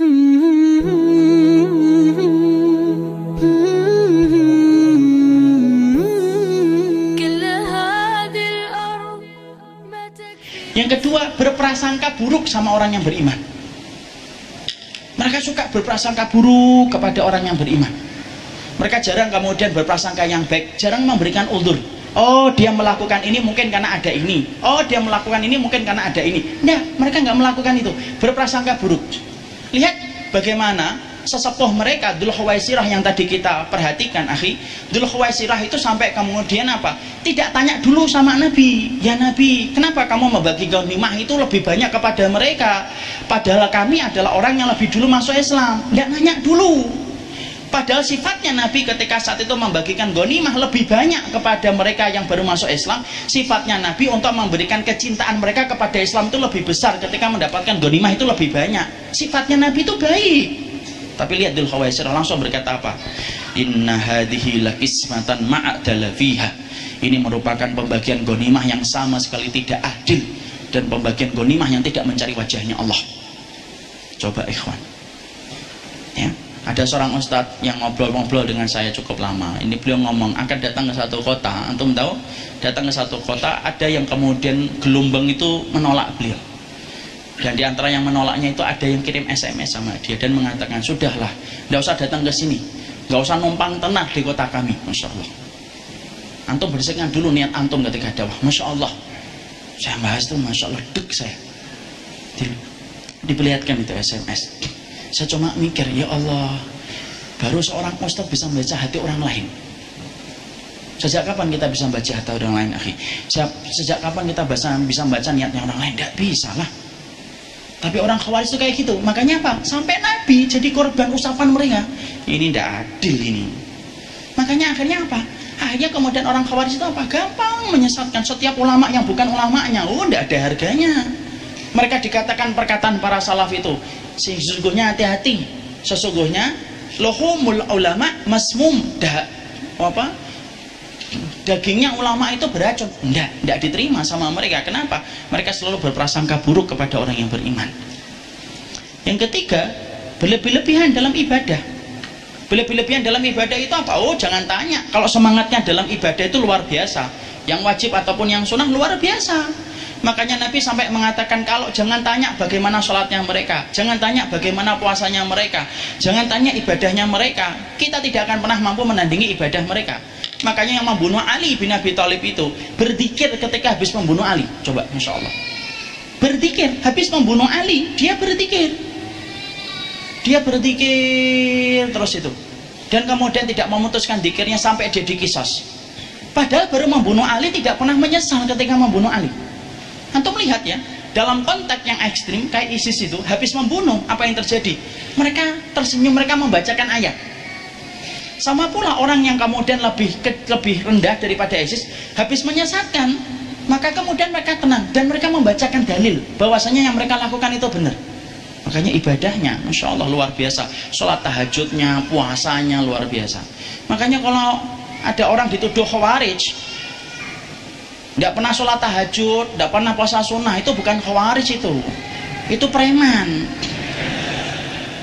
Yang kedua, berprasangka buruk sama orang yang beriman. Mereka suka berprasangka buruk kepada orang yang beriman. Mereka jarang kemudian berprasangka yang baik, jarang memberikan ulur. Oh, dia melakukan ini mungkin karena ada ini. Oh, dia melakukan ini mungkin karena ada ini. Nah, mereka nggak melakukan itu. Berprasangka buruk. Lihat bagaimana sesepuh mereka Dul Khawaisirah yang tadi kita perhatikan akhi. Dul Khawaisirah itu sampai kemudian apa? Tidak tanya dulu sama Nabi. Ya Nabi kenapa kamu membagi ghanimah itu lebih banyak kepada mereka? Padahal kami adalah orang yang lebih dulu masuk Islam. Tidak nanya dulu Padahal sifatnya Nabi ketika saat itu membagikan ghanimah lebih banyak kepada mereka yang baru masuk Islam. Sifatnya Nabi untuk memberikan kecintaan mereka kepada Islam itu lebih besar ketika mendapatkan ghanimah itu lebih banyak. Sifatnya Nabi itu baik. Tapi lihat Dul Khawaisir langsung berkata apa? Inna hadhihi lakismatan ma'adala fiha. Ini merupakan pembagian gonimah yang sama sekali tidak adil dan pembagian gonimah yang tidak mencari wajahnya Allah. Coba ikhwan. Ya, ada seorang ustadz yang ngobrol-ngobrol dengan saya cukup lama. Ini beliau ngomong akan datang ke satu kota. Antum tahu? Datang ke satu kota ada yang kemudian gelombang itu menolak beliau. Dan di antara yang menolaknya itu ada yang kirim SMS sama dia dan mengatakan sudahlah tidak usah datang ke sini. Nggak usah numpang tenang di kota kami. Masya Allah. Antum bersihkan dulu niat antum ketika dakwah. Masya Allah. Saya bahas itu Masya Allah dek saya. Di, diperlihatkan itu SMS saya cuma mikir ya Allah baru seorang ustaz bisa membaca hati orang lain Sejak kapan kita bisa membaca hati orang lain, akhi? Sejak kapan kita bisa, bisa membaca niatnya orang lain? Tidak bisa lah. Tapi orang khawarij itu kayak gitu. Makanya apa? Sampai Nabi jadi korban usapan mereka. Ini tidak adil ini. Makanya akhirnya apa? Akhirnya kemudian orang khawarij itu apa? Gampang menyesatkan setiap ulama yang bukan ulamanya. Oh, tidak ada harganya. Mereka dikatakan perkataan para salaf itu. Sesungguhnya hati-hati. Sesungguhnya lohumul ulama masmum. Dah, apa? dagingnya ulama itu beracun. Tidak tidak diterima sama mereka. Kenapa? Mereka selalu berprasangka buruk kepada orang yang beriman. Yang ketiga berlebih-lebihan dalam ibadah. Berlebih-lebihan dalam ibadah itu apa? Oh jangan tanya. Kalau semangatnya dalam ibadah itu luar biasa. Yang wajib ataupun yang sunnah luar biasa makanya Nabi sampai mengatakan kalau jangan tanya bagaimana sholatnya mereka jangan tanya bagaimana puasanya mereka jangan tanya ibadahnya mereka kita tidak akan pernah mampu menandingi ibadah mereka Makanya yang membunuh Ali bin Abi Thalib itu berzikir ketika habis membunuh Ali. Coba, masya Allah. Berzikir habis membunuh Ali, dia berzikir. Dia berzikir terus itu. Dan kemudian tidak memutuskan dikirnya sampai dia dikisos. Padahal baru membunuh Ali tidak pernah menyesal ketika membunuh Ali. Antum lihat ya, dalam konteks yang ekstrim kayak ISIS itu habis membunuh apa yang terjadi? Mereka tersenyum, mereka membacakan ayat sama pula orang yang kemudian lebih ke, lebih rendah daripada ISIS habis menyesatkan, maka kemudian mereka tenang dan mereka membacakan dalil bahwasanya yang mereka lakukan itu benar. Makanya ibadahnya, masya Allah luar biasa. Sholat tahajudnya, puasanya luar biasa. Makanya kalau ada orang dituduh khawarij, tidak pernah sholat tahajud, tidak pernah puasa sunnah, itu bukan khawarij itu. Itu preman.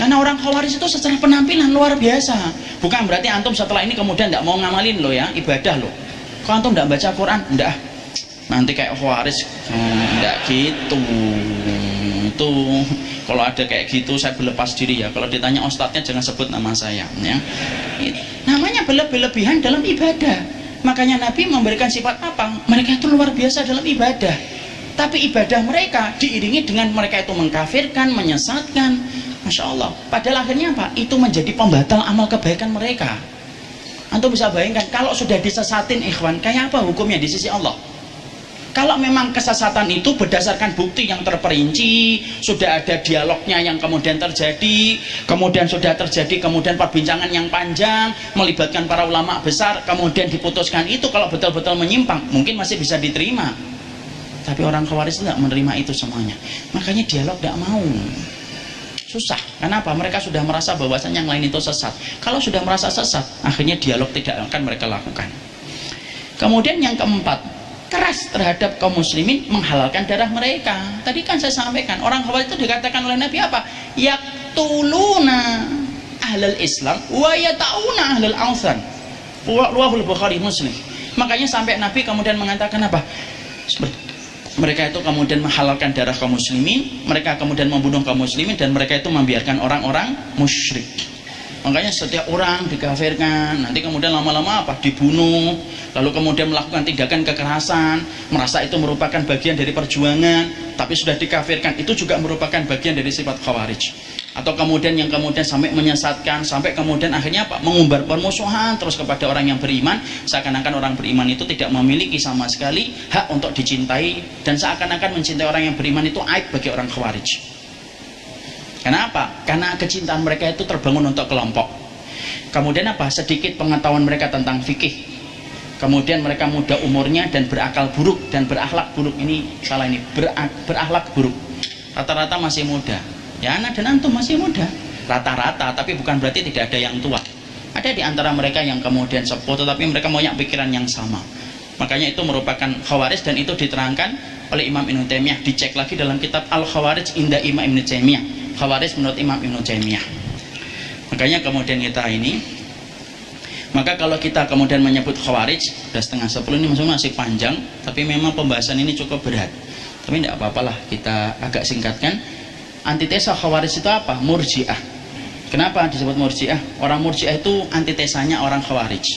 Karena orang khawarij itu secara penampilan luar biasa. Bukan berarti antum setelah ini kemudian tidak mau ngamalin lo ya, ibadah lo. Kalau antum tidak baca Quran, tidak. Nanti kayak khawarij, tidak hmm, gitu. Itu kalau ada kayak gitu saya berlepas diri ya. Kalau ditanya ustadznya jangan sebut nama saya. Ya. Namanya berlebihan dalam ibadah. Makanya Nabi memberikan sifat apa? Mereka itu luar biasa dalam ibadah. Tapi ibadah mereka diiringi dengan mereka itu mengkafirkan, menyesatkan, Masya Allah. Padahal akhirnya apa? Itu menjadi pembatal amal kebaikan mereka. Antum bisa bayangkan kalau sudah disesatin ikhwan, kayak apa hukumnya di sisi Allah? Kalau memang kesesatan itu berdasarkan bukti yang terperinci, sudah ada dialognya yang kemudian terjadi, kemudian sudah terjadi kemudian perbincangan yang panjang, melibatkan para ulama besar, kemudian diputuskan itu kalau betul-betul menyimpang, mungkin masih bisa diterima. Tapi orang khawaris tidak menerima itu semuanya. Makanya dialog tidak mau. Susah. Kenapa? Mereka sudah merasa bahwasannya yang lain itu sesat. Kalau sudah merasa sesat akhirnya dialog tidak akan mereka lakukan. Kemudian yang keempat keras terhadap kaum muslimin menghalalkan darah mereka. Tadi kan saya sampaikan orang khawarij itu dikatakan oleh Nabi apa? Ya yaqtuluna ahlul Islam wa yata'una ahlul awsan Ruahul Bukhari Muslim. Makanya sampai Nabi kemudian mengatakan apa? Mereka itu kemudian menghalalkan darah kaum muslimin mereka kemudian membunuh kaum muslimin dan mereka itu membiarkan orang-orang musyrik. Makanya setiap orang dikafirkan nanti kemudian lama-lama apa? Dibunuh lalu kemudian melakukan tindakan kekerasan merasa itu merupakan bagian dari perjuangan tapi sudah dikafirkan itu juga merupakan bagian dari sifat khawarij. Atau kemudian yang kemudian sampai menyesatkan sampai kemudian akhirnya apa? Mengumbar permusuhan terus kepada orang yang beriman. Seakan-akan orang beriman itu tidak memiliki sama sekali hak untuk dicintai dan seakan-akan mencintai orang yang beriman itu aib bagi orang khawarij. Kenapa? karena kecintaan mereka itu terbangun untuk kelompok. Kemudian apa? sedikit pengetahuan mereka tentang fikih kemudian mereka muda umurnya dan berakal buruk dan berakhlak buruk. Ini salah ini. Berakhlak buruk. Rata-rata masih muda. Ya anak dan antum masih muda. Rata-rata tapi bukan berarti tidak ada yang tua. Ada di antara mereka yang kemudian sepuh tetapi mereka punya pikiran yang sama. Makanya itu merupakan khawarij dan itu diterangkan oleh Imam Ibn Taimiyah. Dicek lagi dalam kitab Al Khawarij Indah Imam Ibn Taimiyah. Khawarij menurut Imam Ibn Taimiyah. Makanya kemudian kita ini maka kalau kita kemudian menyebut khawarij sudah setengah sepuluh ini masih panjang tapi memang pembahasan ini cukup berat. Tapi tidak apa-apalah kita agak singkatkan. Antitesa khawarij itu apa? murjiah. Kenapa disebut murjiah? orang murjiah itu antitesanya orang khawarij.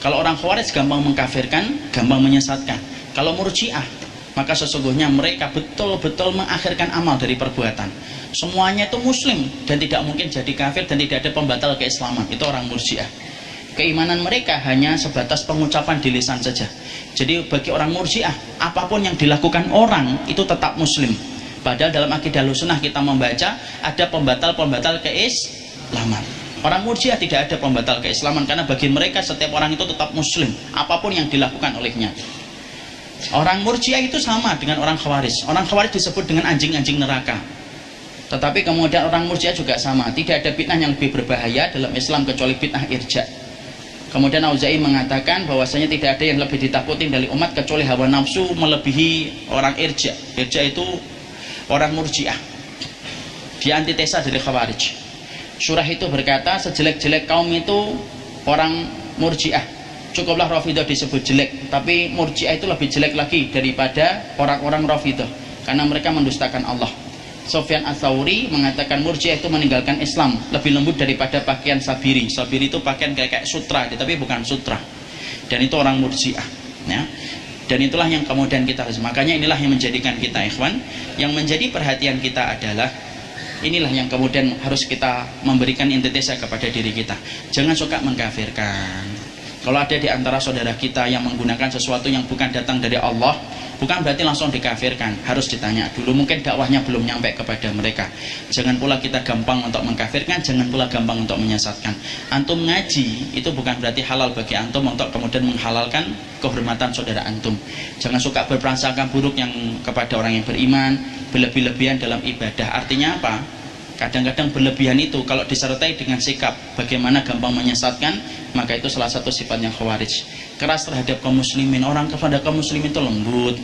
Kalau orang khawarij gampang mengkafirkan gampang menyesatkan. Kalau murjiah maka sesungguhnya mereka betul-betul mengakhirkan amal dari perbuatan. Semuanya itu muslim dan tidak mungkin jadi kafir dan tidak ada pembatal keislaman. Itu orang murjiah keimanan mereka hanya sebatas pengucapan di lisan saja jadi bagi orang murjiah apa pun yang dilakukan orang itu tetap muslim Padahal dalam akidah sunnah kita membaca ada pembatal-pembatal keislaman. Orang murjiah tidak ada pembatal keislaman karena bagi mereka setiap orang itu tetap muslim apa pun yang dilakukan olehnya. Orang murjiah itu sama dengan orang khawaris. Orang khawaris disebut dengan anjing-anjing neraka. Tetapi kemudian orang murjiah juga sama. Tidak ada fitnah yang lebih berbahaya dalam Islam kecuali fitnah irja. Kemudian Auza'i mengatakan bahwasanya tidak ada yang lebih ditakutin dari umat kecuali hawa nafsu melebihi orang irja. Irja itu orang murjiah. Dia antitesa dari khawarij. Surah itu berkata sejelek-jelek kaum itu orang murjiah. Cukuplah Rafidah disebut jelek tapi murjiah itu lebih jelek lagi daripada orang-orang Rafidah karena mereka mendustakan Allah Sofyan Atsauri mengatakan murjiah itu meninggalkan Islam. Lebih lembut daripada pakaian sabiri. Sabiri itu pakaian kayak, kayak sutra tapi bukan sutra. Dan itu orang murjiah ya. Dan itulah yang kemudian kita harus makanya inilah yang menjadikan kita ikhwan. Yang menjadi perhatian kita adalah inilah yang kemudian harus kita memberikan intitesa kepada diri kita. Jangan suka mengkafirkan. Kalau ada di antara saudara kita yang menggunakan sesuatu yang bukan datang dari Allah bukan berarti langsung dikafirkan harus ditanya dulu. Mungkin dakwahnya belum nyampe kepada mereka. Jangan pula kita gampang untuk mengkafirkan jangan pula gampang untuk menyesatkan. Antum ngaji itu bukan berarti halal bagi antum untuk kemudian menghalalkan kehormatan saudara antum. Jangan suka berprasangka buruk yang kepada orang yang beriman berlebih-lebihan dalam ibadah. Artinya apa kadang-kadang berlebihan itu kalau disertai dengan sikap bagaimana gampang menyesatkan maka itu salah satu sifatnya khawarij. Keras terhadap kaum muslimin. Orang kepada kaum muslimin itu lembut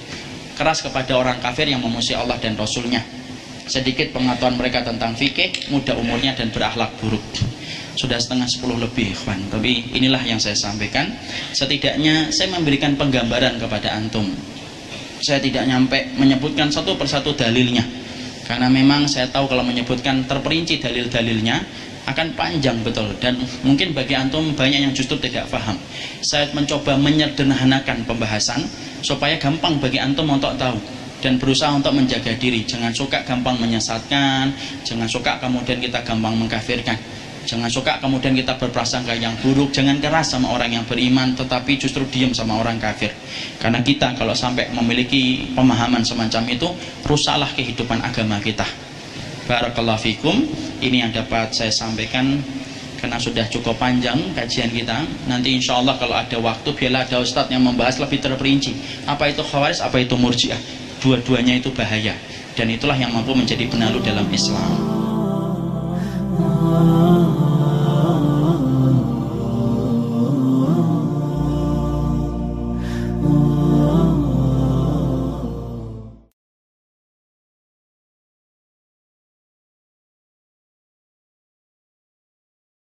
keras kepada orang kafir yang memusuhi Allah dan Rasulnya. Sedikit pengetahuan mereka tentang fikih muda umurnya dan berakhlak buruk. Sudah setengah sepuluh lebih ikhwan. Tapi inilah yang saya sampaikan. Setidaknya saya memberikan penggambaran kepada antum. Saya tidak nyampe menyebutkan satu persatu dalilnya karena memang saya tahu kalau menyebutkan terperinci dalil-dalilnya akan panjang betul. Dan mungkin bagi antum banyak yang justru tidak paham. Saya mencoba menyederhanakan pembahasan supaya gampang bagi antum untuk tahu dan berusaha untuk menjaga diri. Jangan suka gampang menyesatkan jangan suka kemudian kita gampang mengkafirkan Jangan suka kemudian kita berprasangka yang buruk, jangan keras sama orang yang beriman, tetapi justru diam sama orang kafir. Karena kita kalau sampai memiliki pemahaman semacam itu, rusaklah kehidupan agama kita. Barakallahu fikum. Ini yang dapat saya sampaikan karena sudah cukup panjang kajian kita. Nanti insya Allah kalau ada waktu, biarlah ada ustadz yang membahas lebih terperinci. Apa itu khawaris, apa itu murjiah. Dua-duanya itu bahaya. Dan itulah yang mampu menjadi penalu dalam Islam. Ah.